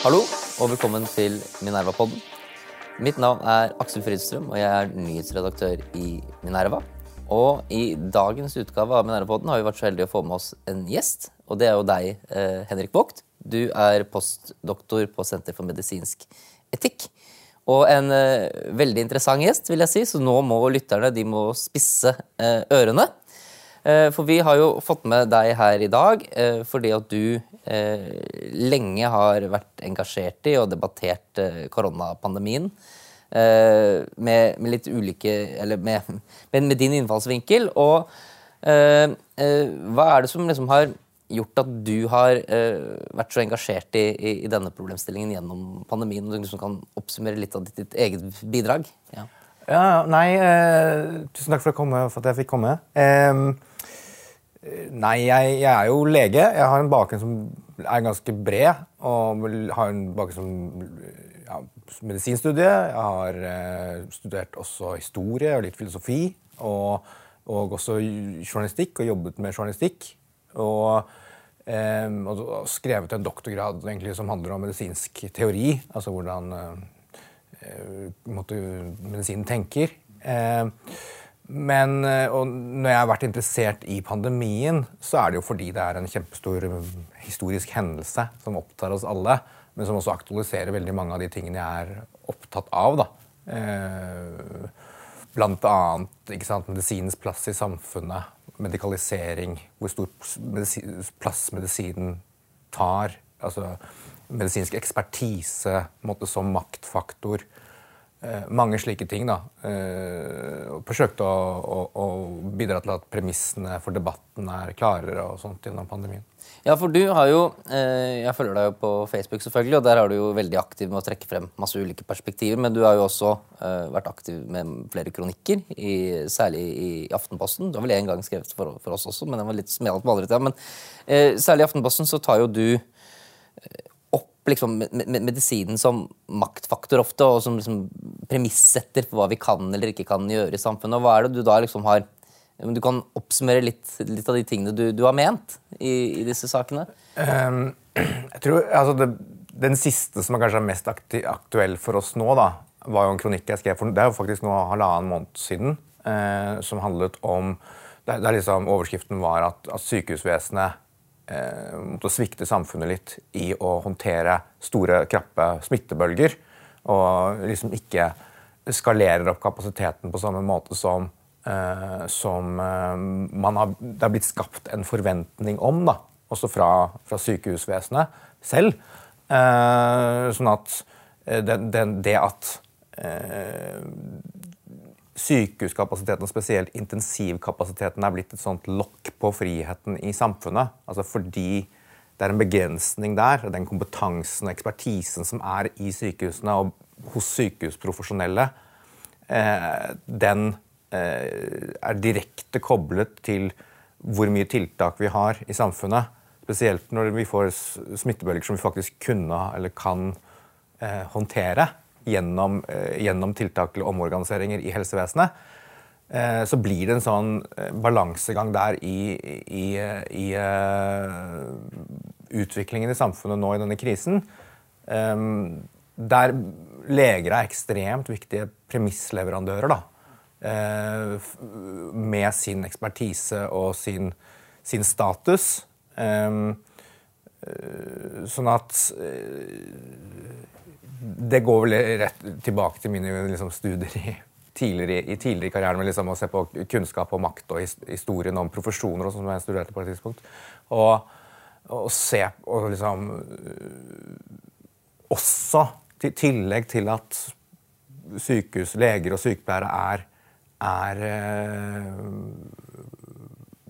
Hallo, og velkommen til Minerva-podden. Mitt navn er Aksel Fridstrøm, og jeg er nyhetsredaktør i Minerva. Og i dagens utgave av Minerva-podden har vi vært så heldige å få med oss en gjest. Og det er jo deg, eh, Henrik Vogt. Du er postdoktor på Senter for medisinsk etikk. Og en eh, veldig interessant gjest, vil jeg si, så nå må lytterne de må spisse eh, ørene. Eh, for vi har jo fått med deg her i dag eh, fordi at du eh, lenge har vært engasjert i og debattert koronapandemien. med, med litt ulike Eller med, med, din innfallsvinkel. Og hva er det som liksom har gjort at du har vært så engasjert i, i, i denne problemstillingen gjennom pandemien? Og du liksom kan oppsummere litt av ditt, ditt eget bidrag? Ja. Ja, nei, eh, tusen takk for, komme, for at jeg fikk komme. Eh, nei, jeg, jeg er jo lege. Jeg har en bakgrunn som er ganske bred. Og har en bakgrunn som ja, medisinstudie. Jeg har eh, studert også historie og litt filosofi. Og, og også journalistikk, og jobbet med journalistikk. Og, eh, og skrevet en doktorgrad egentlig, som handler om medisinsk teori. Altså hvordan eh, medisinen tenker. Eh, men eh, når jeg har vært interessert i pandemien, så er det jo fordi det er en kjempestor eh, historisk hendelse som opptar oss alle, men som også aktualiserer veldig mange av de tingene jeg er opptatt av. da. Eh, Blant annet ikke sant, medisinens plass i samfunnet, medikalisering, hvor stor plass medisinen tar. altså Medisinsk ekspertise måte, som maktfaktor. Eh, mange slike ting. da. Eh, og Forsøkte å, å, å, bidra til at premissene for debatten er klarere og sånt gjennom pandemien. Ja, for du har jo eh, Jeg følger deg jo på Facebook, selvfølgelig, og der er du jo veldig aktiv med å trekke frem masse ulike perspektiver. Men du har jo også vært aktiv med flere kronikker, i, særlig i Aftenposten. Du har vel en gang skrevet for, for oss også, men den var litt smelt på andre tida. Men særlig i Aftenposten så tar jo du liksom, medisinen som maktfaktor ofte, og som liksom, premissetter for hva vi kan eller ikke kan gjøre i samfunnet. Og hva er det du da liksom har du kan oppsummere litt, litt av de tingene du, du har ment i, i, disse sakene? Um, jeg tror, altså det, Den siste som er kanskje mest aktuell for oss nå, da, var jo en kronikk jeg skrev for det er jo faktisk nå halvannen måned siden, eh, som handlet om der, der liksom Overskriften var at, at sykehusvesenet eh, måtte svikte samfunnet litt i å håndtere store, krappe smittebølger. Og liksom ikke skalerer opp kapasiteten på samme måte som Eh, som eh, har, det har blitt skapt en forventning om, da, også fra, fra sykehusvesenet selv. Eh, sånn at det, det, det at sykehuskapasiteten, spesielt intensivkapasiteten, er blitt et sånt lokk på friheten i samfunnet. Altså fordi det er en begrensning der. Den kompetansen og ekspertisen som er i sykehusene og hos sykehusprofesjonelle, den Eh, er direkte koblet til hvor mye tiltak vi har i samfunnet. Spesielt når vi får smittebølger som vi faktisk kunne eller kan eh, håndtere gjennom, eh, gjennom, tiltak eller omorganiseringer i helsevesenet. Eh, så blir det en sånn eh, balansegang der i, i, i utviklingen i samfunnet nå i denne krisen. Um, der leger er ekstremt viktige premissleverandører. da, med sin ekspertise og sin, sin status. Eh, sånn at Det går vel rett tilbake til mine liksom, studier i tidligere, i tidligere karrieren med liksom, å se på kunnskap og makt og historien om profesjoner og sånt, som jeg studerte på et tidspunkt. Og, og se og liksom Også i tillegg til at sykehus, leger og sykepleiere er er eh,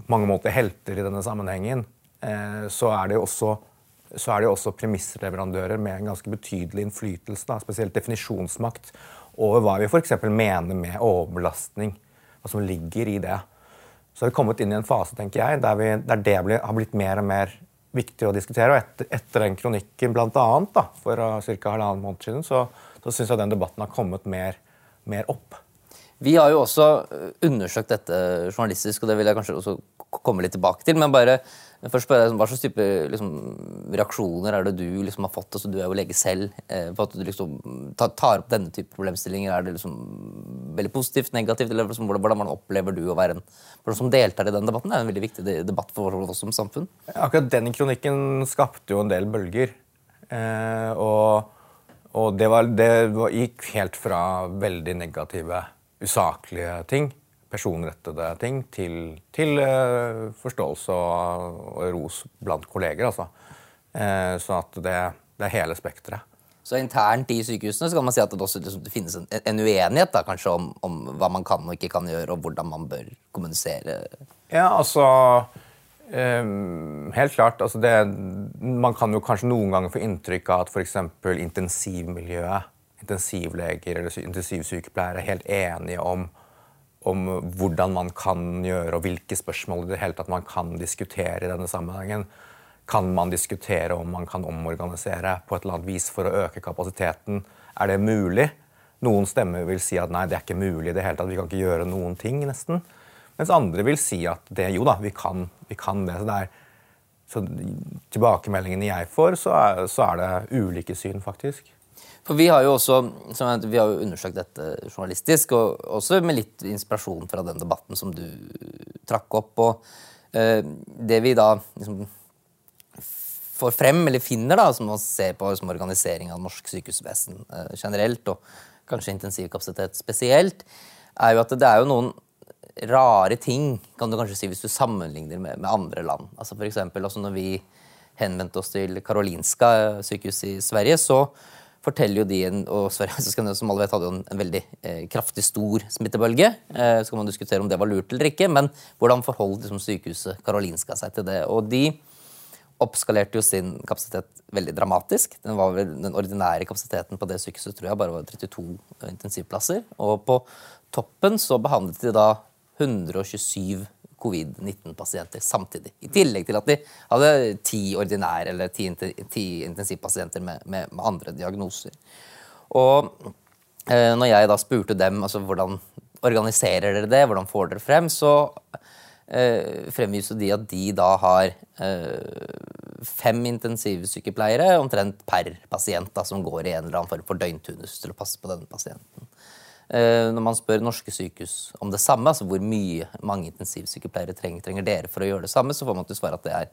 mange måter helter i denne sammenhengen, eh, så er det jo også så er det jo også premissleverandører med en ganske betydelig innflytelse, da, spesielt definisjonsmakt, over hva vi f.eks. mener med overbelastning. Hva som ligger i det. Så har vi kommet inn i en fase tenker jeg, der, vi, der det blir, har blitt mer og mer viktig å diskutere. Og etter, etter den kronikken blant annet, da, for uh, ca. halvannen måned siden, så, så syns jeg den debatten har kommet mer, mer opp. Vi har jo også eh, undersøkt dette journalistisk, og det vil jeg kanskje også komme litt tilbake til. Men bare Men først spør jeg, Hva slags type liksom, reaksjoner er det du liksom, har fått? Altså, du er jo lege selv. Eh, på at du liksom, tar, opp denne type problemstillinger. Er det liksom veldig positivt, negativt? eller liksom, hvordan opplever du å være en person som deltar i den debatten? Det er en veldig viktig debatt for oss som samfunn. Akkurat den kronikken skapte jo en del bølger. Eh, og, og det, var, det gikk helt fra veldig negative, usaklige ting personrettede ting til, til uh, forståelse og, og, ros blant kolleger. Altså. Uh, så at det, det, er hele spekteret. Så internt i sykehusene så kan man si at det også liksom, det finnes en, en uenighet da, kanskje om, om, hva man kan og ikke kan gjøre, og hvordan man bør kommunisere? Ja, altså um, Helt klart. Altså det, man kan jo kanskje noen ganger få inntrykk av at f.eks. intensivmiljøet, intensivleger eller intensivsykepleiere er helt enige om om hvordan man kan gjøre, og hvilke spørsmål i det hele tatt man kan diskutere i denne sammenhengen. Kan man diskutere om man kan omorganisere på et eller annet vis for å øke kapasiteten? Er det mulig? Noen stemmer vil si at nei, det er ikke mulig i det hele tatt. Vi kan ikke gjøre noen ting, nesten. Mens andre vil si at det, jo da, vi kan, vi kan det. Så, det er, så tilbakemeldingene jeg får, så er, så er det ulike syn, faktisk. For Vi har jo også vi har jo undersøkt dette journalistisk, og også med litt inspirasjon fra den debatten som du trakk opp. og eh, Det vi da liksom får frem, eller finner, da, som man ser på som organisering av norsk sykehusvesen eh, generelt, og kanskje intensivkapasitet spesielt, er jo at det er jo noen rare ting, kan du kanskje si, hvis du sammenligner med, med andre land. Altså for eksempel, altså Når vi henvendte oss til Karolinska sykehus i Sverige, så forteller jo de, og Sverige som alle vet, hadde jo en, en veldig eh, kraftig stor smittebølge. Eh, så kan man diskutere om det var lurt eller ikke, men hvordan forholdt liksom, sykehuset Karolinska seg til det? Og de oppskalerte jo sin kapasitet veldig dramatisk. Den, var vel, den ordinære kapasiteten på det sykehuset tror jeg bare var 32 eh, intensivplasser. Og på toppen så behandlet de da 127 covid-19-pasienter samtidig. I tillegg til at de hadde ti ordinære eller ti, intensivpasienter med, med, med, andre diagnoser. Og eh, når jeg da spurte dem altså hvordan organiserer dere det, hvordan får dere frem, så eh, fremviste de at de da har eh, fem intensivsykepleiere omtrent per pasient da, som går i en eller annen form for døgnturnus til å passe på denne pasienten. Eh, når man spør norske sykehus om det samme, altså hvor mye mange intensivsykepleiere trenger, trenger dere for å gjøre det samme, så får man til svar at det er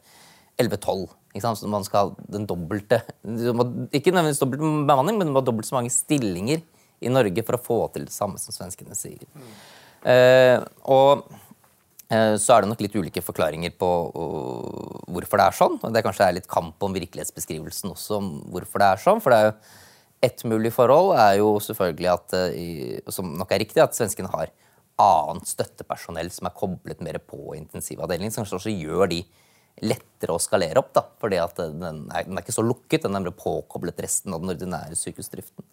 11-12. Så man skal ha den dobbelte Ikke nødvendigvis dobbelt bemanning, men man må ha dobbelt så mange stillinger i Norge for å få til det samme som svenskene sier. Mm. Eh, og eh, så er det nok litt ulike forklaringer på hvorfor det er sånn. og Det kanskje er litt kamp om virkelighetsbeskrivelsen også om hvorfor det er sånn. for det er jo et mulig forhold er jo selvfølgelig at, eh, som nok er riktig, at svenskene har annet støttepersonell som er koblet mer på intensivavdelingen, som kanskje også gjør de lettere å skalere opp. da, fordi at den er, den er ikke så lukket, den er mer påkoblet resten av den ordinære sykehusdriften.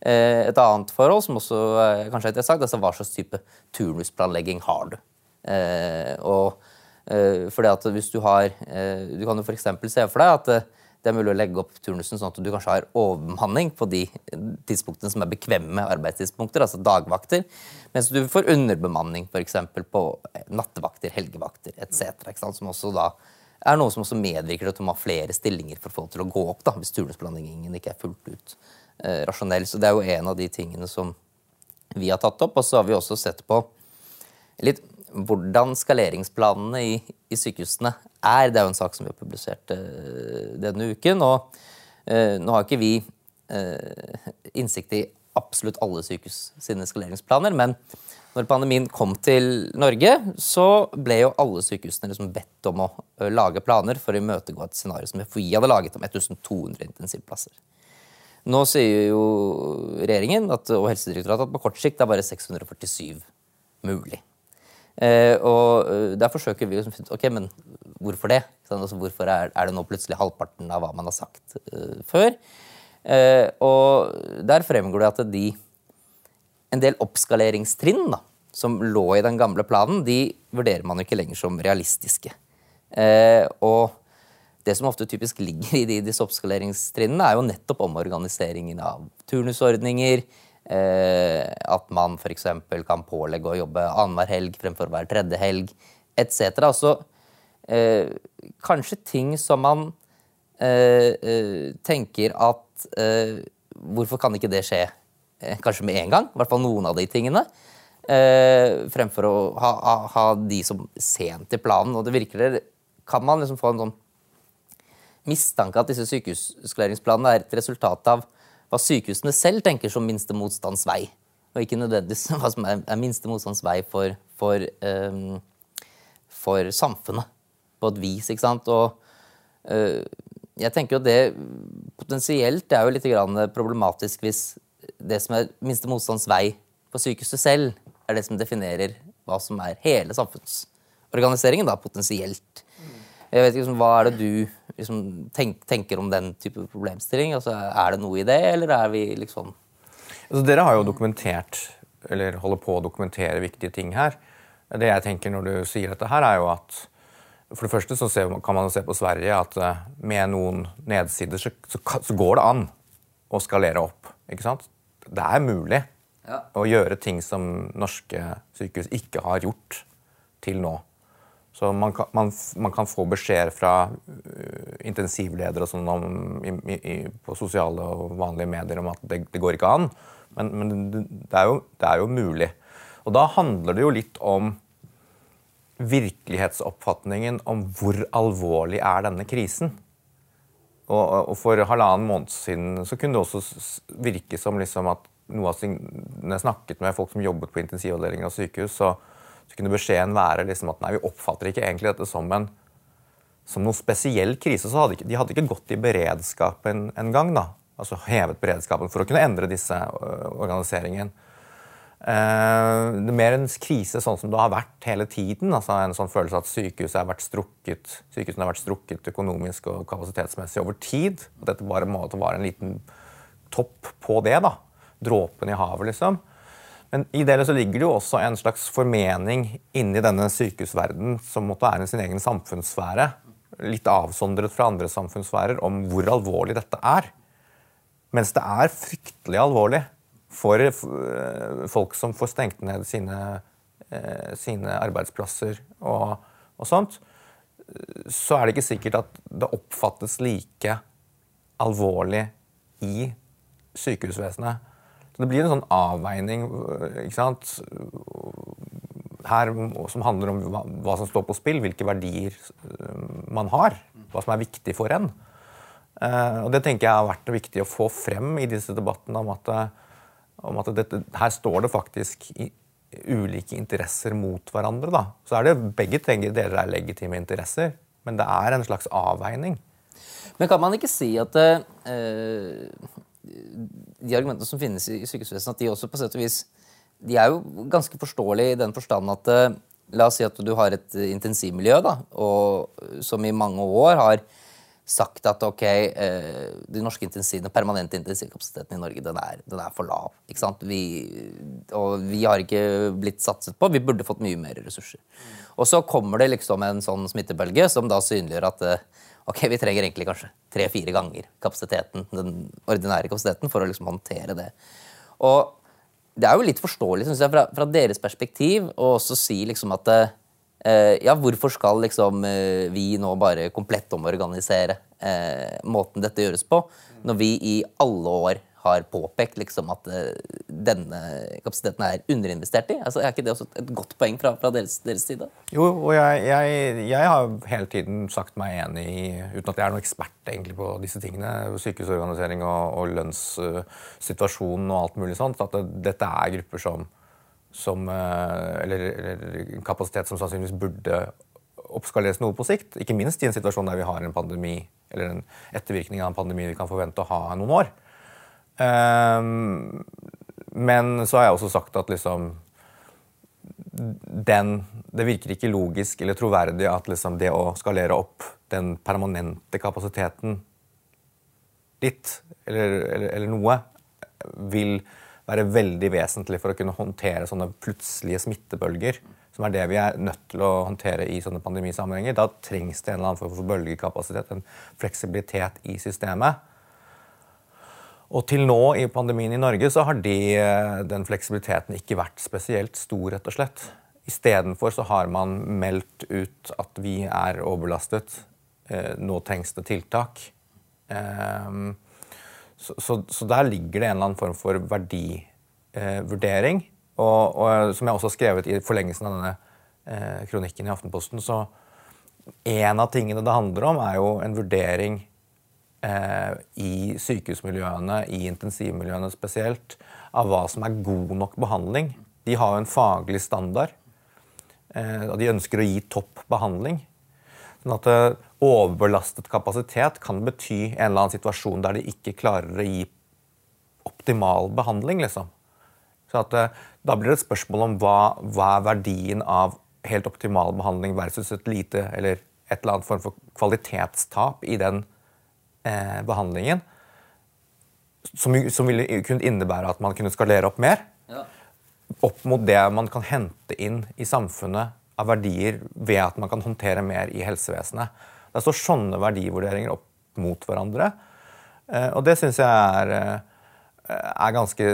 Eh, et annet forhold som også kanskje er interessant, er hva slags type turnusplanlegging har du. og fordi at hvis Du har, du kan jo f.eks. se for deg at det er mulig å legge opp turnusen sånn at du kanskje har overbemanning på de tidspunktene som er bekvemme arbeidstidspunkter, altså dagvakter, mens du får underbemanning f.eks. på nattevakter, helgevakter etc. Som også da er noe som også medvirker til at du må ha flere stillinger for folk til å gå opp, da, hvis turnusplanleggingen ikke er fullt ut eh, rasjonell. Så det er jo en av de tingene som vi har tatt opp. Og så har vi også sett på litt hvordan skaleringsplanene i, i, sykehusene er. Det er jo en sak som vi har publisert uh, denne uken. og uh, Nå har ikke vi uh, innsikt i absolutt alle sykehus sine skaleringsplaner, men når pandemien kom til Norge, så ble jo alle sykehusene liksom bedt om å lage planer for å imøtegå et scenario som FHI hadde laget om 1200 intensivplasser. Nå sier jo regjeringen at, og Helsedirektoratet at på kort sikt er bare 647 mulig. Eh, og eh, Der forsøker vi å finne ut ok, men hvorfor det? Altså, hvorfor er, er, det nå plutselig halvparten av hva man har sagt uh, før? Og Der fremgår det at de, en del oppskaleringstrinn da, som lå i den gamle planen, de vurderer man jo ikke lenger som realistiske. Eh, og det som ofte typisk ligger i de, disse oppskaleringstrinnene, er jo nettopp omorganiseringen av turnusordninger, Eh, at man f.eks. kan pålegge å jobbe annenhver helg fremfor hver tredje helg etc. Altså, eh, kanskje ting som man eh, eh, tenker at eh, Hvorfor kan ikke det skje eh, kanskje med en gang? I hvert fall noen av de tingene. Eh, fremfor å ha, ha, ha de som sent i planen. Og det virker Kan man liksom få en sånn mistanke at disse sykehussklareringsplanene er et resultat av hva sykehusene selv tenker som minste motstands vei, og ikke nødvendigvis hva som er, er minste motstands vei for, for, um, for, samfunnet, på et vis. ikke sant? Og uh, jeg tenker jo det potensielt er jo litt problematisk hvis det som er minste motstands vei for sykehuset selv, er det som definerer hva som er hele samfunnsorganiseringen, da, potensielt. Jeg vet ikke, liksom, Hva er det du liksom, tenk, tenker om den type problemstilling? Altså, er det noe i det, eller er vi liksom altså, Dere har jo dokumentert, eller holder på å dokumentere viktige ting her. Det jeg tenker når du sier dette her, er jo at for det første så kan man se på Sverige at eh, med noen nedsider så, så, så går det an å skalere opp. ikke sant? Det er mulig ja. å gjøre ting som norske sykehus ikke har gjort til nå. Så man kan, man, man kan få beskjeder fra uh, intensivledere og sånn i, i, på sosiale og vanlige medier om at det, det går ikke an. Men, men det, er jo, det, er jo, mulig. Og da handler det jo litt om virkelighetsoppfatningen om hvor alvorlig er denne krisen. Og, og for halvannen måned siden så kunne det også virke som liksom at noe av jeg snakket med folk som jobbet på intensivavdelinger og sykehus, så så kunne beskjeden være liksom at nei, vi oppfatter ikke egentlig dette som en som noen spesiell krise. så hadde ikke, De hadde ikke gått i beredskapen en gang. altså Hevet beredskapen for å kunne endre disse uh, organiseringen. Uh, det er mer en krise sånn som det har vært hele tiden. altså En sånn følelse at sykehuset har vært strukket, sykehusene har vært strukket økonomisk og kapasitetsmessig over tid. At dette bare måtte være en liten topp på det. da, Dråpen i havet, liksom. Men i det så ligger det jo også en slags formening inni denne sykehusverdenen som måtte være sin egen samfunnssfære, litt avsondret fra andre samfunnssfærer, om hvor alvorlig dette er. Mens det er fryktelig alvorlig for eh, folk som får stengt ned sine, eh, sine arbeidsplasser og, og, sånt, så er det ikke sikkert at det oppfattes like alvorlig i sykehusvesenet så det blir en sånn avveining ikke sant? her som handler om hva, hva, som står på spill, hvilke verdier øh, man har. Hva som er viktig for en. Uh, og Det tenker jeg har vært viktig å få frem i disse debattene. om at, om at dette, her står det faktisk i, ulike interesser mot hverandre. Da. Så er det begge deler er legitime interesser, men det er en slags avveining. Men kan man ikke si at uh, de argumentene som finnes i sykehusvesenet, at de også på sett og vis de er jo ganske forståelige i den forstand at eh, La oss si at du har et intensivmiljø da, og, som i mange år har sagt at ok, eh, de norske intensivene, permanente intensivkapasiteten i Norge den er, den er for lav. ikke sant? Vi, og vi har ikke blitt satset på. Vi burde fått mye mer ressurser. Og så kommer det liksom en sånn smittebølge som da synliggjør at eh, ok, vi trenger egentlig kanskje tre-fire ganger kapasiteten, den ordinære kapasiteten for å liksom håndtere det. Og det er jo litt forståelig synes jeg, fra, fra deres perspektiv å også si liksom at eh, ja, hvorfor skal liksom eh, vi nå bare komplett omorganisere eh, måten dette gjøres på, når vi i alle år har påpekt liksom at uh, denne kapasiteten er underinvestert i? Altså, Er ikke det også et godt poeng fra, fra deres, deres, side? Jo, og jeg, jeg, jeg, har hele tiden sagt meg enig i, uten at jeg er noen ekspert egentlig på disse tingene, sykehusorganisering og, og lønnssituasjonen og alt mulig sånt, at det, dette er grupper som, som uh, eller, eller kapasitet som sannsynligvis burde oppskaleres noe på sikt. Ikke minst i en situasjon der vi har en pandemi, eller en ettervirkning av en pandemi vi kan forvente å ha noen år. Um, men så har jeg også sagt at liksom den, Det virker ikke logisk eller troverdig at liksom det å skalere opp den permanente kapasiteten ditt, eller, eller, eller, noe, vil være veldig vesentlig for å kunne håndtere sånne plutselige smittebølger. Som er det vi er nødt til å håndtere i sånne pandemisammenhenger. Da trengs det en eller annen form for bølgekapasitet, en fleksibilitet i systemet. Og til nå i pandemien i Norge så har de, eh, den fleksibiliteten ikke vært spesielt stor, rett og slett. Istedenfor så har man meldt ut at vi er overbelastet. Eh, nå trengs det tiltak. Eh, så, så, så, der ligger det en eller annen form for verdivurdering. Og, og, som jeg også har skrevet i forlengelsen av denne eh, kronikken i Aftenposten, så en av tingene det handler om, er jo en vurdering eh, i sykehusmiljøene, i intensivmiljøene spesielt, av hva som er god nok behandling. De har jo en faglig standard, eh, og de ønsker å gi topp behandling. Sånn at eh, Overbelastet kapasitet kan bety en eller annen situasjon der de ikke klarer å gi optimal behandling. liksom. Så at, eh, Da blir det et spørsmål om hva, hva er verdien av helt optimal behandling versus et lite eller et eller annet form for kvalitetstap i den eh, behandlingen. Som, som, ville kunne innebære at man kunne skalere opp mer. Ja. Opp mot det man kan hente inn i samfunnet av verdier ved at man kan håndtere mer i helsevesenet. Det står sånne verdivurderinger opp mot hverandre. Eh, og det syns jeg er, eh, er, ganske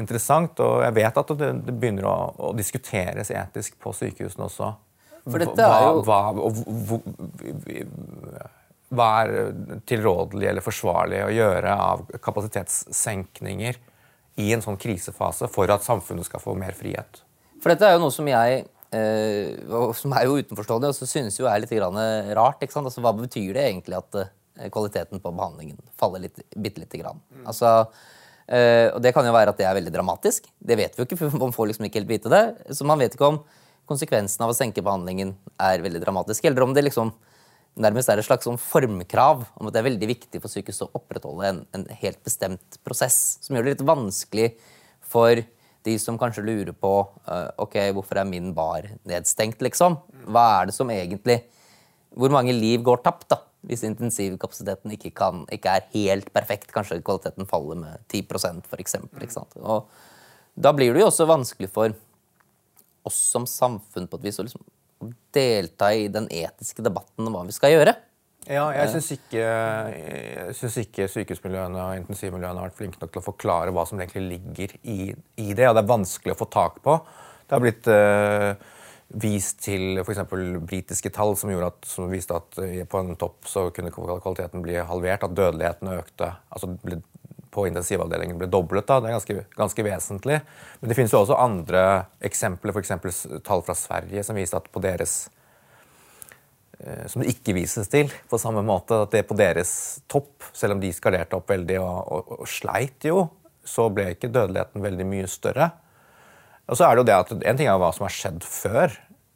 interessant. Og jeg vet at det, det begynner å, å, diskuteres etisk på sykehusene også. For dette er jo... Hva, hva, hva er tilrådelig eller forsvarlig å gjøre av kapasitetssenkninger i en sånn krisefase for at samfunnet skal få mer frihet? For dette er jo noe som jeg Uh, som er jo utenforstående, og så synes jo er litt rart. ikke sant? Altså, Hva betyr det egentlig at uh, kvaliteten på behandlingen faller litt, bitte lite grann? Mm. Altså, og Det kan jo være at det er veldig dramatisk. Det vet vi jo ikke, for man får liksom ikke helt vite det. Så man vet ikke om konsekvensen av å senke behandlingen er veldig dramatisk, eller om det liksom nærmest er et slags sånn formkrav om at det er veldig viktig for sykehuset å opprettholde en, en helt bestemt prosess, som gjør det litt vanskelig for de som kanskje lurer på uh, ok, hvorfor er min bar nedstengt, liksom. Hva er det som egentlig Hvor mange liv går tapt da, hvis intensivkapasiteten ikke, kan, ikke er helt perfekt? Kanskje kvaliteten faller med 10 for eksempel, ikke sant? Og da blir det jo også vanskelig for oss som samfunn på et vis å liksom, delta i den etiske debatten om hva vi skal gjøre. Ja, jeg syns ikke, synes ikke sykehusmiljøene og intensivmiljøene har vært flinke nok til å forklare hva som egentlig ligger i, i det. Og det er vanskelig å få tak på. Det har blitt uh, vist til f.eks. britiske tall som, at, som, viste at på en topp så kunne kvaliteten bli halvert, at dødeligheten økte. altså på intensivavdelingen ble doblet. Da. Det er ganske, ganske vesentlig. Men det finnes jo også andre eksempler, f.eks. tall fra Sverige som viser at på deres Eh, som det ikke vises til på samme måte. At det på deres topp, selv om de skalerte opp veldig og, og, og sleit jo, så ble ikke dødeligheten veldig mye større. Og så er det jo det at En ting er hva som har skjedd før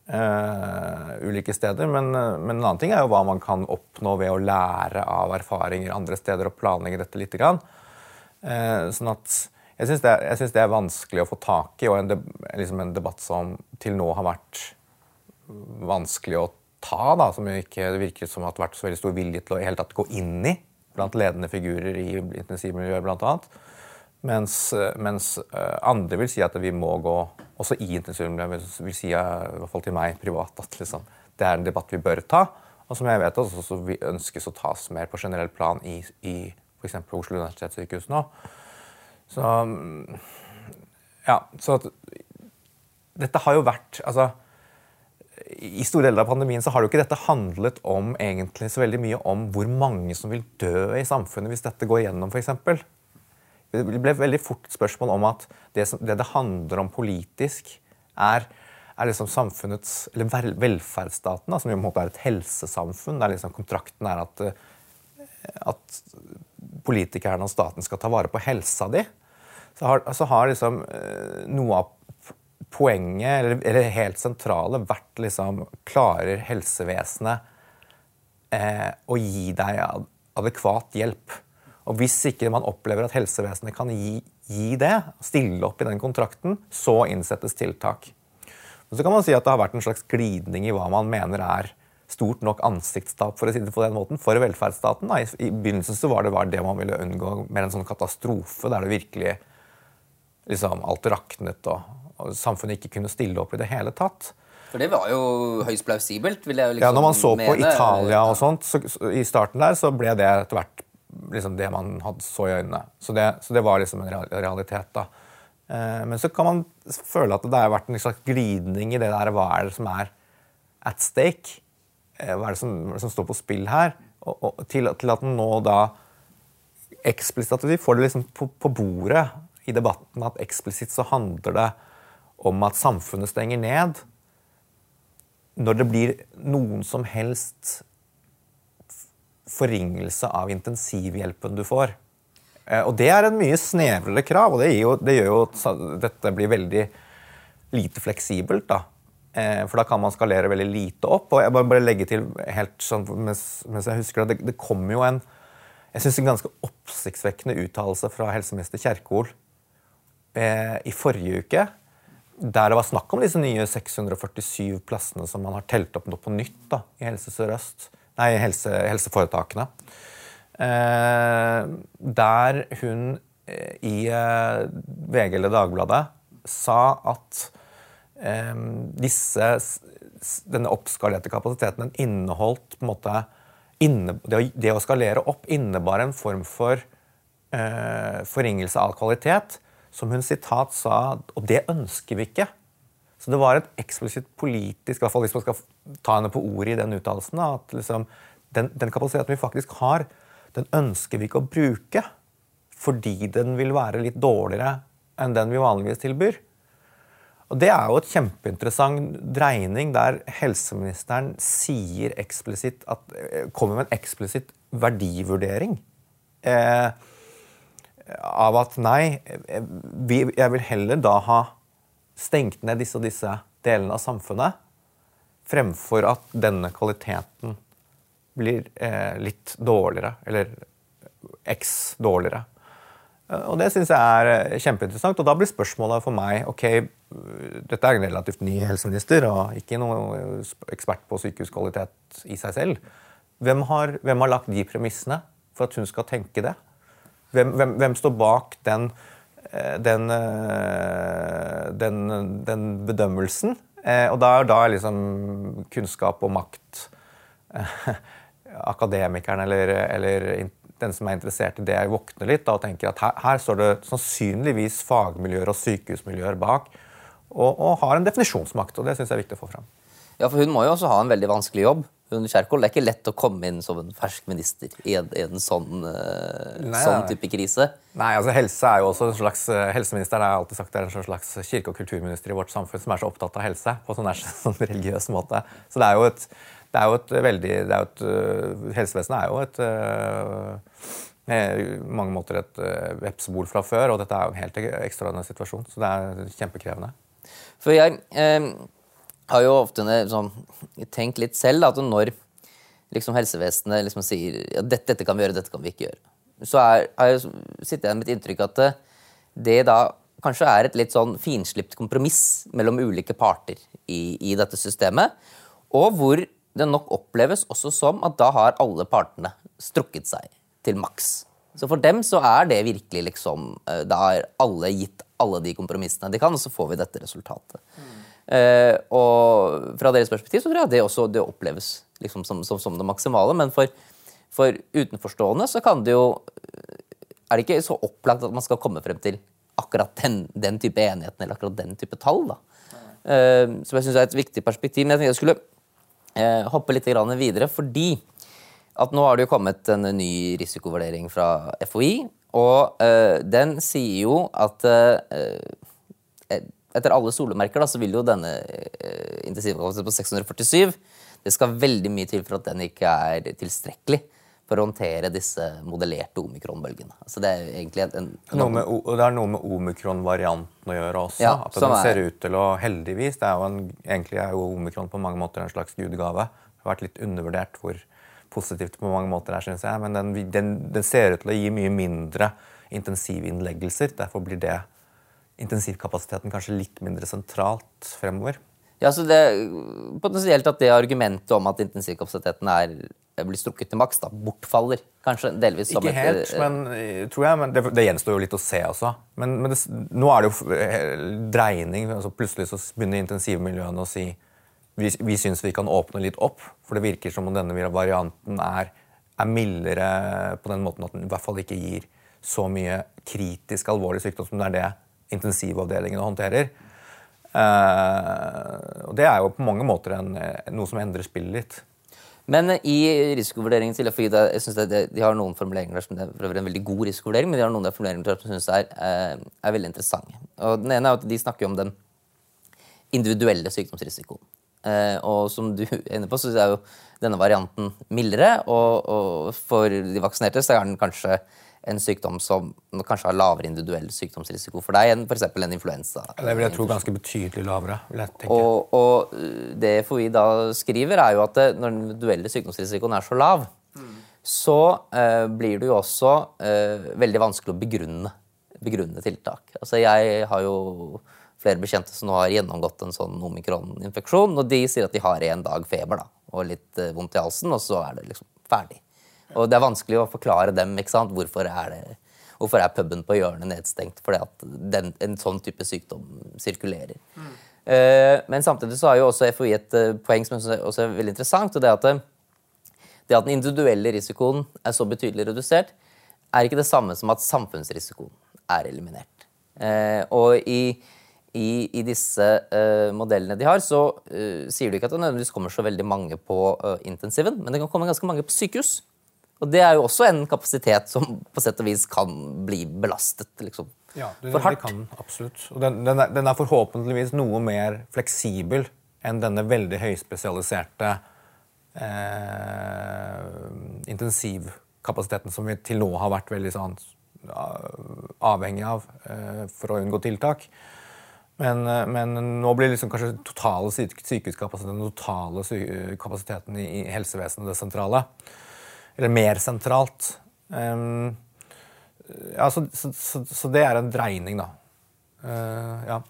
uh, ulike steder, men, men, en annen ting er jo hva man kan oppnå ved å lære av erfaringer andre steder og planlegge dette litt. Grann. Uh, sånn at jeg syns det, det, er vanskelig å få tak i, og en, liksom en debatt som til nå har vært vanskelig å ta, da, som ikke det virket som har vært så veldig stor vilje til å i hele tatt gå inn i blant ledende figurer i intensivmiljøet bl.a. Mens, mens uh, andre vil si at vi må gå også i intensivmiljøet, vil si, i hvert fall til meg privat, at liksom, det er en debatt vi bør ta. Og som jeg vet også, så vi ønskes å tas mer på generelt plan i, i f.eks. Oslo universitetssykehus nå. Så ja, så at, dette har jo vært altså, i store deler av pandemien så har jo ikke dette handlet om egentlig så veldig mye om hvor mange som vil dø i samfunnet hvis dette går gjennom, f.eks. Det ble veldig fort spørsmål om at det, som, det, det handler om politisk, er, er liksom samfunnets, eller velferdsstaten, da, som i en måte er et helsesamfunn. der liksom kontrakten er at, at politikerne og staten skal ta vare på helsa di. Så har, så har liksom eh, noe av poenget, eller, eller helt sentrale, vært liksom Klarer helsevesenet eh, å gi deg adekvat hjelp? Og hvis ikke man opplever at helsevesenet kan gi, gi, det, stille opp i den kontrakten, så innsettes tiltak. Og så kan man si at det har vært en slags glidning i hva man mener er stort nok ansiktstap for å si det på den måten, for velferdsstaten. Da. I, I, begynnelsen så var det bare det man ville unngå, mer en sånn katastrofe der det virkelig liksom, alt raknet og, samfunnet ikke kunne stille opp i det hele tatt. For det var jo høyst plausibelt. vil jeg jo liksom Ja, Når man så mene. på Italia og sånt, så, så, i starten der, så ble det etter hvert liksom det man hadde så i øynene. Så det, så det var liksom en realitet. da. Eh, men så kan man føle at det har vært en slags glidning i det der hva er det som er at stake? Eh, hva er det som, som står på spill her? Og, og, til, til, at den nå da eksplisitt At vi får det liksom på, på bordet i debatten at eksplisitt så handler det om at samfunnet stenger ned når det blir noen som helst forringelse av intensivhjelpen du får. Eh, og det er en mye snevrere krav, og det, jo, det gjør jo at dette blir veldig lite fleksibelt. da. Eh, for da kan man skalere veldig lite opp. Og jeg bare, bare legge til helt sånn, mens, jeg husker det, det, det kom jo en jeg synes en ganske oppsiktsvekkende uttalelse fra helseminister Kjerkol eh, i forrige uke der det var snakk om disse nye 647 plassene som man har telt opp nå på nytt da, i Helse Sør-Øst, nei, helse, helseforetakene. Eh, der hun eh, i eh, VG eller Dagbladet sa at disse, denne oppskalerte kapasiteten den inneholdt på en måte inne, det, å, det, å, skalere opp innebar en form for eh, forringelse av kvalitet som hun sitat sa Og det ønsker vi ikke. Så det var et eksplisitt politisk, i hvert fall hvis man skal ta henne på ordet i den uttalelsen, at liksom, den, den, kapasiteten vi faktisk har, den ønsker vi ikke å bruke fordi den vil være litt dårligere enn den vi vanligvis tilbyr. Og Det er jo et kjempeinteressant dreining der helseministeren sier eksplisitt at, eh, kommer med en eksplisitt verdivurdering. Eh, av at nei, jeg vil heller da ha stengt ned disse og disse delene av samfunnet, fremfor at denne kvaliteten blir eh, litt dårligere, eller x dårligere. Eh, og Det syns jeg er eh, kjempeinteressant. og Da blir spørsmålet for meg ok, Dette er en relativt ny helseminister og ikke noen ekspert på sykehuskvalitet i seg selv. Hvem har, hvem har lagt de premissene for at hun skal tenke det? Hvem, hvem, hvem står bak den, eh, den, eh, den, den bedømmelsen? Eh, og da er liksom kunnskap og makt Akademikeren eller, eller, den som er interessert i det, våkner litt da, og tenker at her, her, står det sannsynligvis fagmiljøer og sykehusmiljøer bak, og, og har en definisjonsmakt. og Det syns jeg er viktig å få fram. Ja, for Hun må jo også ha en veldig vanskelig jobb. Hun Kjerkol, Det er ikke lett å komme inn som en fersk minister i en, i en sånn, uh, nei, sånn, type krise. Nei, altså helse er jo også en slags, uh, Helseministeren har alltid sagt er en slags kirke- og kulturminister i vårt samfunn som er så opptatt av helse på sånn, sånn religiøs måte. Så det er jo et, det er jo et veldig det er et, uh, Helsevesenet er jo et uh, mange måter et vepsebol fra før, og dette er jo en helt ekstraordinær situasjon. Så det er kjempekrevende. For jeg... Eh, har jo ofte sånn, tenkt litt selv at når liksom, helsevesenet liksom sier ja, dette, dette, kan vi gjøre, dette kan vi ikke gjøre, så er, har jeg sittet igjen med et inntrykk at det da kanskje er et litt sånn finslipt kompromiss mellom ulike parter i, i, dette systemet, og hvor det nok oppleves også som at da har alle partene strukket seg til maks. Så for dem så er det virkelig liksom eh, Da har alle gitt alle de kompromissene de kan, og så får vi dette resultatet. Mm. Og fra deres perspektiv så tror jeg det også det oppleves liksom som, som, som, det maksimale. Men for, for, utenforstående så kan det jo Er det ikke så opplagt at man skal komme frem til akkurat den, den type enigheten eller akkurat den type tall? da. Uh, som jeg syns er et viktig perspektiv. Men jeg tenkte jeg skulle uh, hoppe litt videre, fordi at nå har det jo kommet en ny risikovurdering fra FHI, og den sier jo at etter alle solemerker da, så vil jo denne uh, intensivkapasiteten på 647 Det skal veldig mye til for at den ikke er tilstrekkelig for å håndtere disse modellerte omikronbølgene. Så Altså det er egentlig en, en noe med, Det er noe med omikron-varianten å gjøre også. Ja, at den ser ut til å Heldigvis. det er jo en, Egentlig er jo omikron på mange måter en slags gudegave. Det har vært litt undervurdert hvor positivt på mange måter her, syns jeg. Men den, den, den ser ut til å gi mye mindre intensivinnleggelser. Derfor blir det intensivkapasiteten kanskje litt mindre sentralt fremover? Ja, så det Potensielt at det argumentet om at intensivkapasiteten er, blir strukket til maks, da, bortfaller kanskje delvis? Ikke et, helt, eh, men, eh, tror jeg, men det, det, gjenstår jo litt å se også. Men, men det, nå er det jo eh, dreining. altså Plutselig så begynner intensivmiljøene å si vi, vi syns vi kan åpne litt opp. For det virker som om denne varianten er, er mildere på den måten at den i hvert fall ikke gir så mye kritisk alvorlig sykdom som det er det intensivavdelingene håndterer. Uh, og det er jo på mange måter en, noe som endrer spillet litt. Men i risikovurderingen til FHI, jeg synes det, De har noen formuleringer der som det er en veldig god risikovurdering, men de har noen formuleringer der som jeg synes er, eh, er, veldig interessante. Den ene er at de snakker om den individuelle sykdomsrisikoen. Eh, og som du er inne på, så er jo denne varianten mildere, og, og for de vaksinerte så er den kanskje en sykdom som kanskje har lavere individuell sykdomsrisiko for deg enn f.eks. en influensa. Det vil jeg tro ganske betydelig lavere. vil jeg tenke. Og, og det FHI da skriver, er jo at det, når den individuelle sykdomsrisikoen er så lav, mm. så eh, blir det jo også eh, veldig vanskelig å begrunne, begrunne tiltak. Altså jeg har jo flere bekjente som nå har gjennomgått en sånn omikron-infeksjon, og de sier at de har en dag feber da, og litt eh, vondt i halsen, og så er det liksom ferdig. Og det er vanskelig å forklare dem ikke sant? hvorfor er, det, hvorfor er puben på hjørnet nedstengt. Fordi at den, en sånn type sykdom sirkulerer. Mm. Uh, men samtidig så har jo også FHI et uh, poeng som også er veldig interessant. og det at, det at den individuelle risikoen er så betydelig redusert, er ikke det samme som at samfunnsrisikoen er eliminert. Uh, og i, i, i disse modellene de har, så sier du ikke at det nødvendigvis kommer så veldig mange på intensiven, men det kan komme ganske mange på sykehus. Og det er jo også en kapasitet som på sett og vis kan bli belastet liksom, ja, det, for hardt. Det kan, absolutt. Og den, den, er, den, er, forhåpentligvis noe mer fleksibel enn denne veldig høyspesialiserte eh, intensivkapasiteten som vi til nå har vært veldig sånn avhengig av eh, for å unngå tiltak. Men, eh, men, nå blir liksom kanskje totale sykehuskapasiteten den totale kapasiteten i helsevesenet det sentrale. Eller mer sentralt. Um, ja, så, så, så, så, det er en dreining, da. Uh, ja.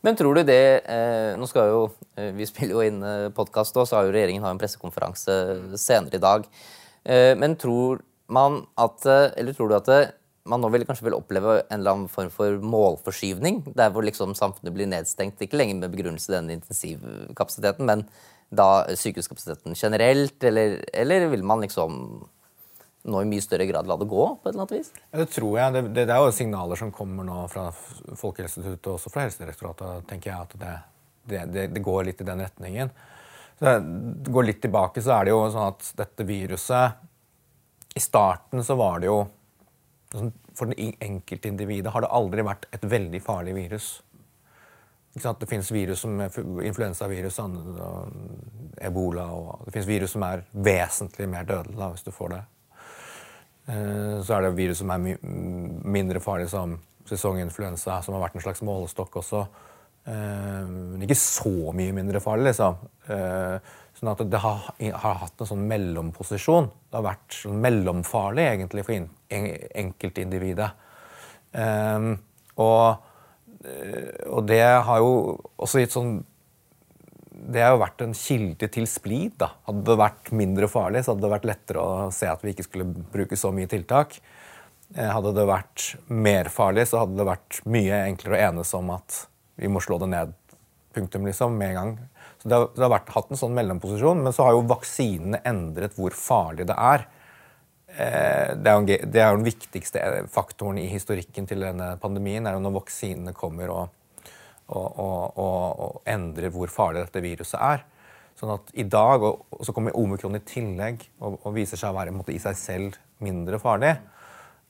Men tror du det eh, Nå skal jo eh, Vi spiller jo inn eh, podkast, og så har jo regjeringen har en pressekonferanse senere i dag. Eh, men tror man at eh, Eller tror du at det, man nå vil, kanskje vil oppleve en eller annen form for målforskyvning? Der hvor liksom samfunnet blir nedstengt, ikke lenger med begrunnelse i den intensivkapasiteten, men da sykehuskapasiteten generelt? Eller, eller vil man liksom nå i mye større grad la det gå? på et eller annet vis? Ja, det tror jeg. Det, det, det, er jo signaler som kommer nå fra Folkehelseinstituttet og også fra Helsedirektoratet. tenker jeg at det, det, går litt i den retningen. Så det går litt tilbake, så er det jo sånn at dette viruset I starten så var det jo For den enkeltindividet har det aldri vært et veldig farlig virus. Det fins virus som influensavirus, ebola og Det fins virus som er vesentlig mer dødelig hvis du får det. Eh, så er det virus som er mindre farlig, som sesonginfluensa, som har vært en slags målestokk også. Eh, men ikke så mye mindre farlig, liksom. Eh, sånn at det har, har hatt en sånn mellomposisjon. Det har vært sånn mellomfarlig, egentlig, for enkeltindividet. Og, og det har jo også gitt sånn det har jo vært en kilde til splid. da. Hadde det vært mindre farlig, så hadde det vært lettere å se at vi ikke skulle bruke så mye tiltak. Eh, hadde det vært mer farlig, så hadde det vært mye enklere å enes om at vi må slå det ned. Punktum, liksom, med en gang. Så Det har, det har vært, hatt en sånn mellomposisjon, men så har jo vaksinene endret hvor farlig det er. Eh, det er, jo, det er jo den viktigste faktoren i historikken til denne pandemien, er jo når vaksinene kommer og og, og, og, endrer hvor farlig dette viruset er. Sånn at i dag, og, så kommer omikron i tillegg og, viser seg å være måte, i seg selv mindre farlig.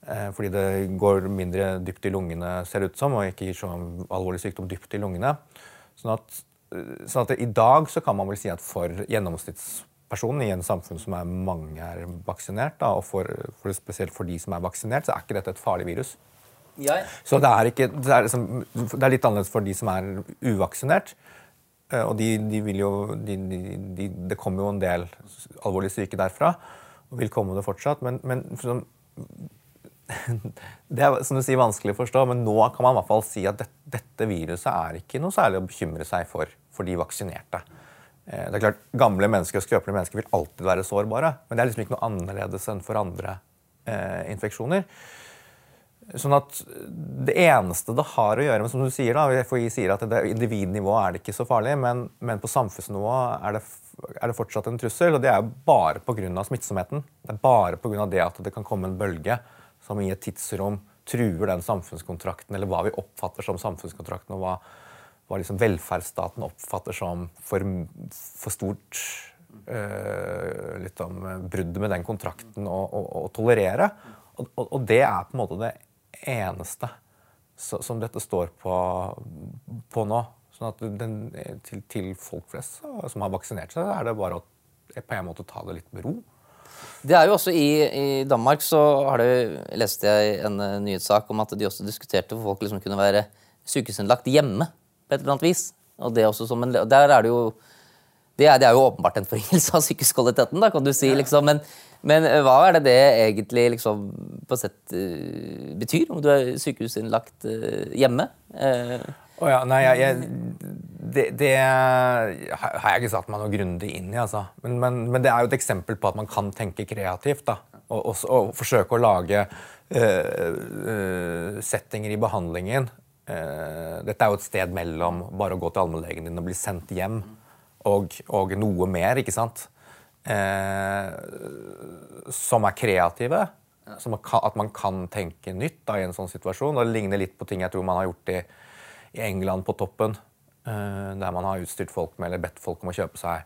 Eh, fordi det går mindre dypt i lungene, ser det ut som, og ikke gir så alvorlig sykdom dypt i lungene. Sånn at, sånn at i dag så kan man vel si at for gjennomsnittspersonen i en samfunn som er mange er vaksinert, da, og for, for, spesielt for de som er vaksinert, så er ikke dette et farlig virus. Ja. Så det er, ikke, det, er liksom, det er, litt annerledes for de som er uvaksinert. Eh, og de, de vil jo, de, det kommer jo en del alvorlig syke derfra, og vil komme det fortsatt. Men, men sånn, det er som du sier, vanskelig å forstå, men nå kan man i hvert fall si at dette, dette viruset er ikke noe særlig å bekymre seg for for de vaksinerte. Eh, det er klart, Gamle mennesker og skrøpelige mennesker vil alltid være sårbare, men det er liksom ikke noe annerledes enn for andre eh, infeksjoner. Sånn at Det eneste det har å gjøre med, som du sier da, FHI sier at det individnivå er det ikke så farlig, men, men på samfunnsnivå er det, er det, fortsatt en trussel. og Det er bare pga. smittsomheten. Det er bare pga. det at det kan komme en bølge som i et tidsrom truer den samfunnskontrakten, eller hva vi oppfatter som samfunnskontrakten, og hva, hva liksom velferdsstaten oppfatter som for, for stort uh, bruddet med den kontrakten å, tolerere. Og, og, og, det er på en måte det eneste som dette står på, på nå. Sånn at den, til, til, folk flest som har vaksinert seg, er det bare å på en måte ta det litt med ro. Det er jo også I, i Danmark så det, leste jeg en uh, nyhetssak om at de også diskuterte hvor folk liksom kunne være sykehusinnlagt hjemme på et eller annet vis. Og det også som en, der er det jo det er, det er jo åpenbart en forringelse av sykehuskvaliteten, da, kan du si. Liksom. Men, men, eh, hva er det det egentlig liksom, på sett uh, betyr, om du er sykehusinnlagt uh, hjemme? Uh, Oh ja, nei, jeg, jeg, det, det, har jeg ikke satt meg noe grundig inn i. Altså. Men, men, men, det er jo et eksempel på at man kan tenke kreativt. Da, og, og, og, forsøke å lage settinger i behandlingen. Uh, dette er jo et sted mellom bare å gå til allmennlegen din og bli sendt hjem, og, og noe mer, ikke sant? som er kreative. Som at man kan tenke nytt da, i en sånn situasjon. Og det ligner litt på ting jeg tror man har gjort i i England på toppen, eh, der man har utstyrt folk med, eller bedt folk om å kjøpe seg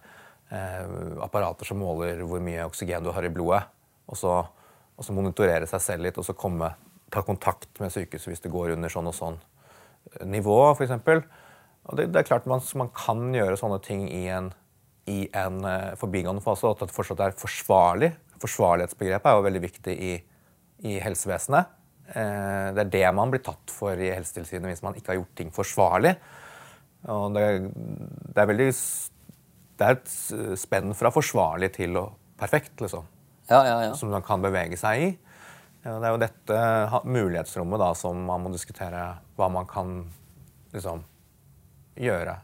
eh, apparater som måler hvor mye oksygen du har i blodet. Og så, og så monitorere seg selv litt, og så komme, ta kontakt med sykehuset hvis det går under sånn og sånn eh, nivå, f.eks. Og det, det, er klart man, man, kan gjøre sånne ting i en, i en forbigående fase, at det fortsatt er forsvarlig. Forsvarlighetsbegrepet er jo veldig viktig i, i helsevesenet. Uh, det er det man blir tatt for i Helsetilsynet hvis man ikke har gjort ting forsvarlig. Og det, det, er veldig Det er et spenn fra forsvarlig til og perfekt, liksom. Ja, ja, ja. Som man kan bevege seg i. Det er jo dette mulighetsrommet da, som man må diskutere hva man kan liksom gjøre.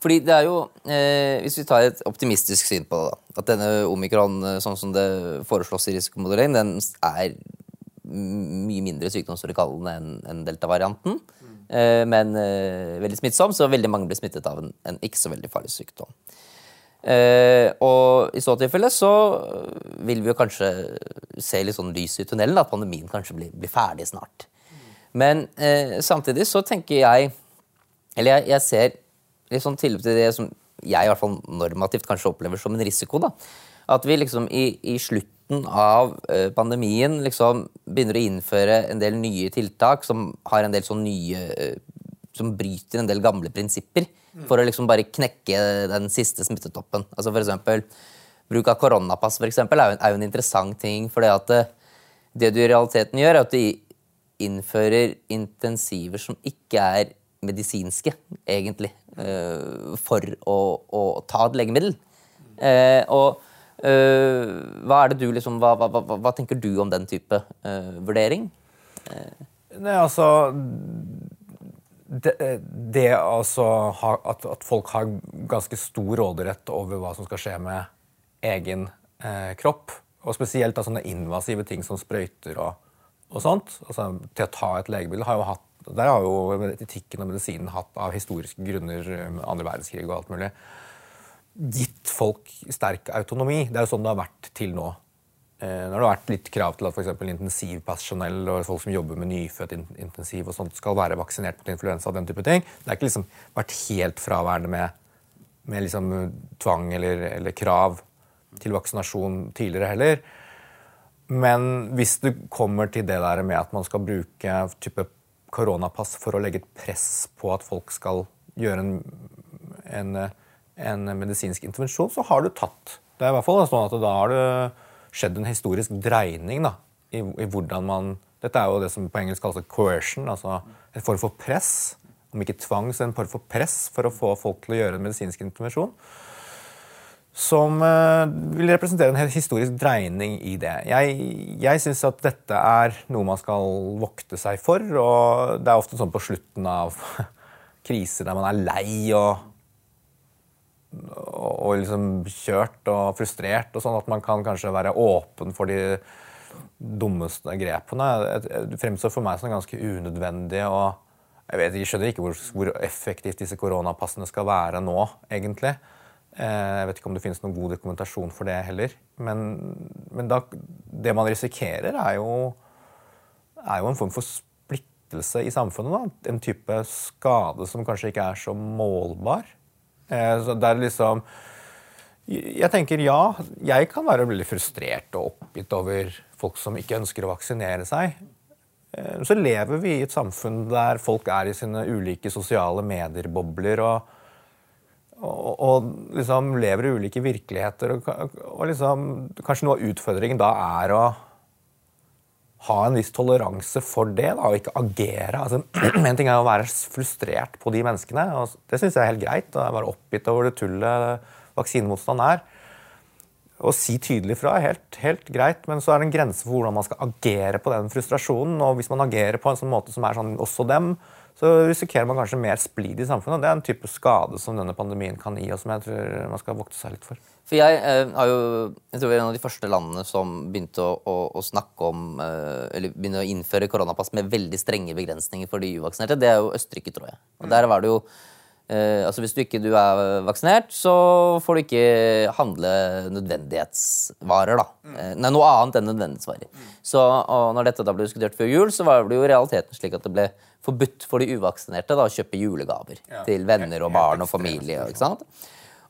Fordi det er jo, eh, Hvis vi tar et optimistisk syn på det, da, at denne omikron, eh, sånn som det foreslås i risikomodellering, den er mye mindre sykdomsforekommende enn en delta-varianten. Mm. Eh, men eh, veldig smittsom, så veldig mange blir smittet av en, en ikke så veldig farlig sykdom. Eh, og i så tilfelle så vil vi jo kanskje se litt sånn lys i tunnelen, at pandemien kanskje blir, blir ferdig snart. Men eh, samtidig så tenker jeg Eller jeg, jeg ser litt sånn tilløp til det som jeg i hvert fall normativt kanskje opplever som en risiko. da, At vi liksom i, i slutten av eh, pandemien liksom begynner å innføre en del nye tiltak som har en del sånn nye eh, Som bryter en del gamle prinsipper for å liksom bare knekke den siste smittetoppen. Altså for eksempel, Bruk av koronapass for eksempel, er, jo en, er jo en interessant ting. for det, eh, det du i realiteten gjør, er at du innfører intensiver som ikke er medisinske, egentlig, for å, å ta et legemiddel. og Uh, hva du liksom, hva, hva, hva, tenker du om den type vurdering? Nei, altså Det, det altså at, at, folk har ganske stor råderett over hva som skal skje med egen kropp, og spesielt da, sånne invasive ting som sprøyter og, og sånt, altså, til å ta et legemiddel, har jo hatt der har jo etikken og medisinen hatt av historiske grunner andre verdenskrig og alt mulig gitt folk sterk autonomi. Det er jo sånn det har vært til nå. Eh, det har vært litt krav til at for intensivpersonell og folk som jobber med nyfødt intensiv og sånt, skal være vaksinert mot influensa og den type ting. Det har ikke liksom vært helt fraværende med, med liksom tvang eller, eller, krav til vaksinasjon tidligere heller. Men hvis det kommer til det der med at man skal bruke type koronapass for å legge et press på at folk skal gjøre en, en en medisinsk intervensjon, så har du tatt. Det er i hvert fall sånn at Da har det skjedd en historisk dreining da, i, i, hvordan man Dette er jo det som på engelsk kalles coercion, altså en form for press. Om ikke tvang, så en form for press for å få folk til å gjøre en medisinsk intervensjon. Som uh, vil representere en historisk dreining i det. Jeg, jeg syns at dette er noe man skal vokte seg for. og Det er ofte sånn på slutten av kriser der man er lei og og liksom kjørt og frustrert, og sånn at man kan kanskje være åpen for de dummeste grepene. Det fremstår for meg som ganske unødvendig. og Jeg vet, jeg skjønner ikke hvor, hvor effektivt disse koronapassene skal være nå, egentlig. Eh, jeg vet ikke om det finnes noen god dokumentasjon for det heller. Men, men da, det man risikerer, er jo, er jo en form for splittelse i samfunnet. Da. En type skade som kanskje ikke er så målbar. Eh, så det er liksom Jeg tenker ja, jeg kan være veldig frustrert og oppgitt over folk som ikke ønsker å vaksinere seg. Eh, så lever vi i et samfunn der folk er i sine ulike sosiale medier-bobler og, og, og, liksom lever i ulike virkeligheter. Og, og liksom, kanskje noe av utfordringen da er å ha en viss toleranse for det da, og ikke agere. Altså, en ting er å være frustrert på de menneskene, og det syns jeg er helt greit. Og jeg er bare oppgitt over det tullet vaksinemotstand er. Å si tydelig fra er helt, helt, greit, men så er det en grense for hvordan man skal agere på den frustrasjonen. Og hvis man agerer på en sånn måte som er sånn også dem, så risikerer man kanskje mer splid i samfunnet. Det er en type skade som denne pandemien kan gi, og som jeg tror man skal vokte seg litt for. For jeg eh, har jo, jeg tror vi er en av de første landene som begynte å, å, å snakke om eh, Eller begynne å innføre koronapass med veldig strenge begrensninger for de uvaksinerte. Det er jo Østerrike, tror jeg. Og der var det jo eh, altså Hvis du ikke du er vaksinert, så får du ikke handle nødvendighetsvarer. da. Eh, nei, noe annet enn nødvendighetsvarer. Så og når dette da ble diskutert før jul, så var det jo realiteten slik at det ble forbudt for de uvaksinerte da, å kjøpe julegaver ja. til venner og barn og familie. ikke sant?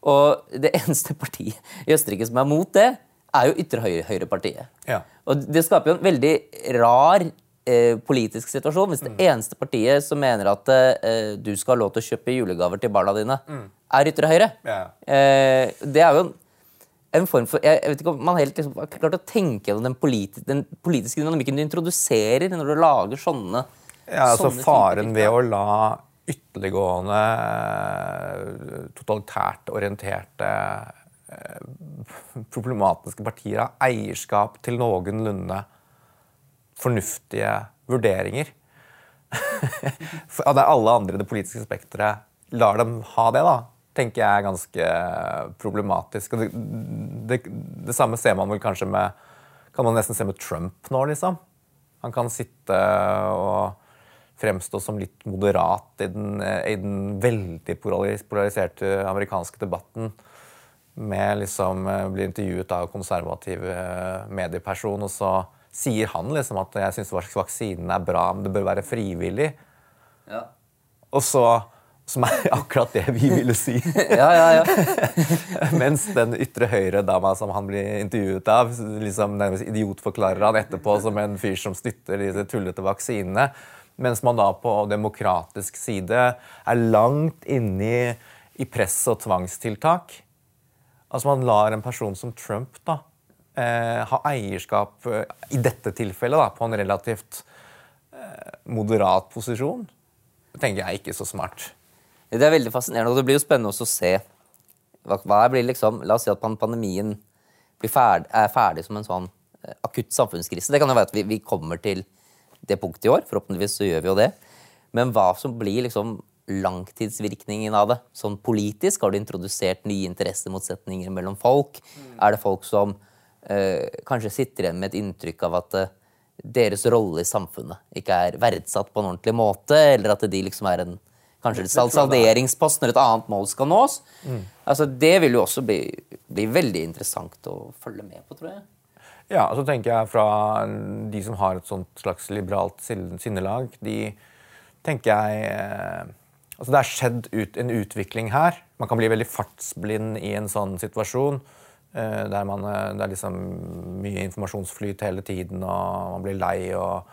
Og det eneste partiet i Østerrike som er mot det, er jo ytre høyre-høyrepartiet. Ja. Og det skaper jo en veldig rar eh, politisk situasjon hvis det mm. eneste partiet som mener at eh, du skal ha lov til å kjøpe julegaver til barna dine, mm. er ytre høyre. Ja. Eh, det er jo en, en form for Jeg vet ikke om man helt liksom, har klart å tenke gjennom den, politi den politiske dynamikken du introduserer når du lager sånne ja, altså Faren ved å la ytterliggående, totalitært orienterte, eh, problematiske partier har eierskap til noenlunde fornuftige vurderinger. Der alle andre i det politiske spekteret lar dem ha det, da, tenker jeg er ganske problematisk. Det, det, det, samme ser man vel kanskje med Kan man nesten se med Trump nå, liksom. Han kan sitte og fremstå som litt moderat i den, i den veldig polariserte amerikanske debatten. Med liksom eh, Blir intervjuet av konservativ eh, medieperson, og så sier han liksom at 'jeg syns vaksinen er bra, men det bør være frivillig'. Ja. Og så som er akkurat det vi ville si. ja, ja, ja. Mens den ytre høyre-dama som han blir intervjuet av, liksom nærmest idiotforklarer han etterpå som en fyr som støtter disse tullete vaksinene. Mens man da på demokratisk side er langt inne i press og tvangstiltak. Altså Man lar en person som Trump da, eh, ha eierskap, eh, i dette tilfellet, da, på en relativt eh, moderat posisjon. Det tenker jeg er ikke så smart. Det er veldig fascinerende, og det blir jo spennende også å se hva blir liksom, La oss si at pandemien ferdig, er ferdig som en sånn eh, akutt samfunnskrise. Det kan jo være at vi, vi kommer til det punktet i år. Forhåpentligvis så gjør vi jo det. Men hva som blir liksom langtidsvirkningen av det? Sånn politisk, har du introdusert nye interessemotsetninger mellom folk? Mm. Er det folk som eh, kanskje sitter igjen med et inntrykk av at eh, deres rolle i samfunnet ikke er verdsatt på en ordentlig måte, eller at de liksom er en kanskje et salderingspost når et annet mål skal nås? Mm. Altså, det vil jo også bli, bli veldig interessant å følge med på, tror jeg. Ja, og så tenker jeg fra de som har et sånt slags liberalt sinnelag, de tenker jeg eh, Altså det er skjedd ut, en utvikling her. Man kan bli veldig fartsblind i en sånn situasjon. Eh, der man, eh, det er liksom mye informasjonsflyt hele tiden, og man blir lei. Og,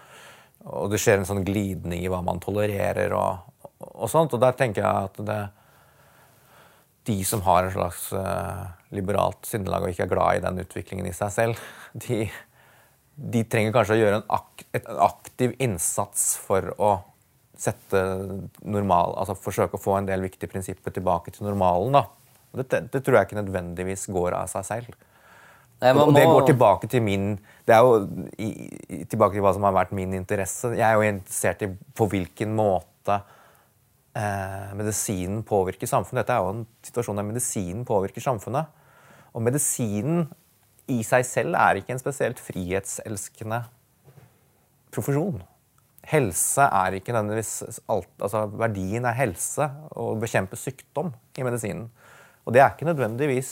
og det skjer en sånn glidning i hva man tolererer og, og sånt. Og der tenker jeg at det, de som har en slags uh, liberalt sinnelag og ikke er glad i den utviklingen i seg selv, de, de trenger kanskje å gjøre en, ak en, aktiv innsats for å sette normal, altså forsøke å få en del viktige prinsipper tilbake til normalen. Det, det, tror jeg ikke nødvendigvis går av seg selv. Nei, og det går tilbake til min det er jo i, tilbake til hva som har vært min interesse. Jeg er jo interessert i på hvilken måte eh, medisinen påvirker samfunnet. Dette er jo en situasjon der medisinen påvirker samfunnet. Og medisinen i seg selv er ikke en spesielt frihetselskende profesjon. Helse er ikke nødvendigvis alt, altså Verdien er helse og bekjempe sykdom i medisinen. Og det er ikke nødvendigvis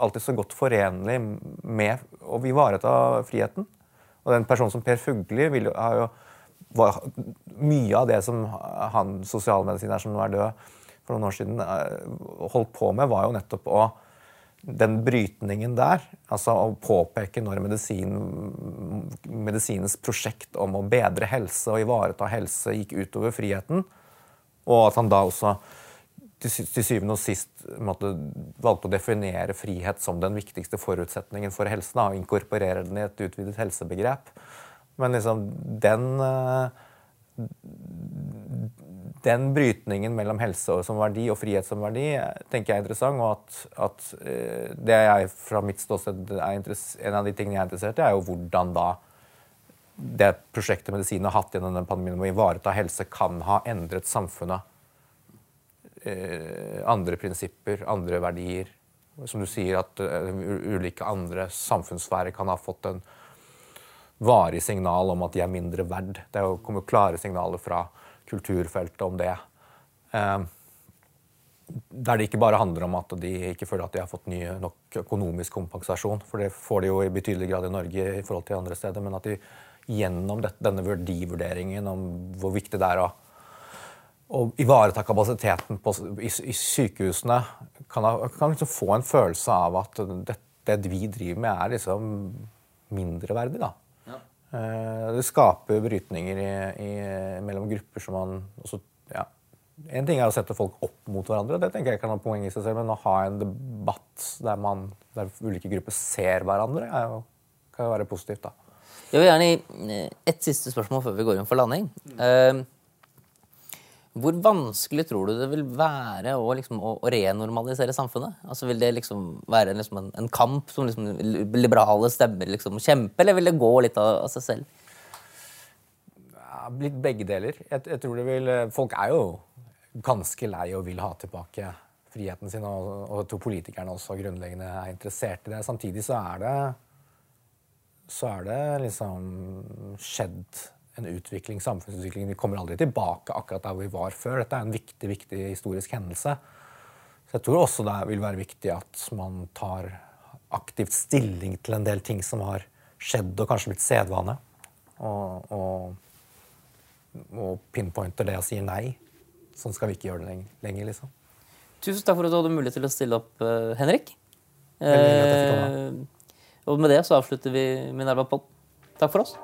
alltid så godt forenlig med å ivareta friheten. Og den personen som Per Fugli vil, har jo var, Mye av det som han sosialmedisineren som nå er død for noen år siden, eh, holdt på med, var jo nettopp å den brytningen der, altså å påpeke når medisin, medisinens prosjekt om å bedre helse og ivareta helse gikk utover friheten, og at han da også til, syvende og sist måtte, valgte å definere frihet som den viktigste forutsetningen for helsen, da, og inkorporere den i et utvidet helsebegrep. Men liksom den eh, den brytningen mellom helse som verdi og frihet som verdi tenker jeg er interessant. Og at, at eh, det jeg fra mitt ståsted er En av de tingene jeg er interessert i, er jo hvordan da det prosjektet medisinen har hatt gjennom den pandemien med å ivareta helse, kan ha endret samfunnet. Eh, andre prinsipper, andre verdier. Som du sier, at ulike andre samfunnssfærer kan ha fått en varig signal om at de er mindre verd. Det kommer jo klare signaler fra kulturfeltet om det. Eh, der det ikke bare handler om at de ikke føler at de har fått ny nok økonomisk kompensasjon, for det får de jo i betydelig grad i Norge i forhold til andre steder, men at de gjennom denne verdivurderingen om hvor viktig det er å, å ivareta kapasiteten på, i, i sykehusene, kan, kan liksom få en følelse av at det, det vi driver med, er liksom mindreverdig. da. Eh, Det skaper brytninger i, i, mellom grupper som man også ja. En ting er å sette folk opp mot hverandre, det tenker jeg kan ha poeng i seg selv, men å ha en debatt der, man, der ulike grupper ser hverandre, er kan være positivt. da. Jeg vil gjerne gi eh, ett siste spørsmål før vi går inn for landing. Eh, hvor vanskelig tror du det vil være å, liksom, å, renormalisere samfunnet? Altså Vil det liksom være liksom en kamp som liksom, liberale stemmer liksom, kjemper, eller vil det gå litt av, av seg selv? Ja, blitt begge deler. Jeg, jeg tror det vil, Folk er jo ganske lei og vil ha tilbake friheten sin, og, og jeg tror politikerne også grunnleggende er interessert i det. Samtidig så er det så er det liksom skjedd en utvikling, samfunnsutvikling. Vi kommer aldri tilbake akkurat der vi var før. Dette er en viktig, viktig historisk hendelse. Så jeg tror også det vil være viktig at man tar aktivt stilling til en del ting som har skjedd og kanskje blitt sedvane. Og, og, og pinpointer det og sier nei. Sånn skal vi ikke gjøre det lenger. liksom. Tusen takk for at du hadde mulighet til å stille opp, eh, Henrik. Eh, og med det så avslutter vi Minerva Pod. Takk for oss.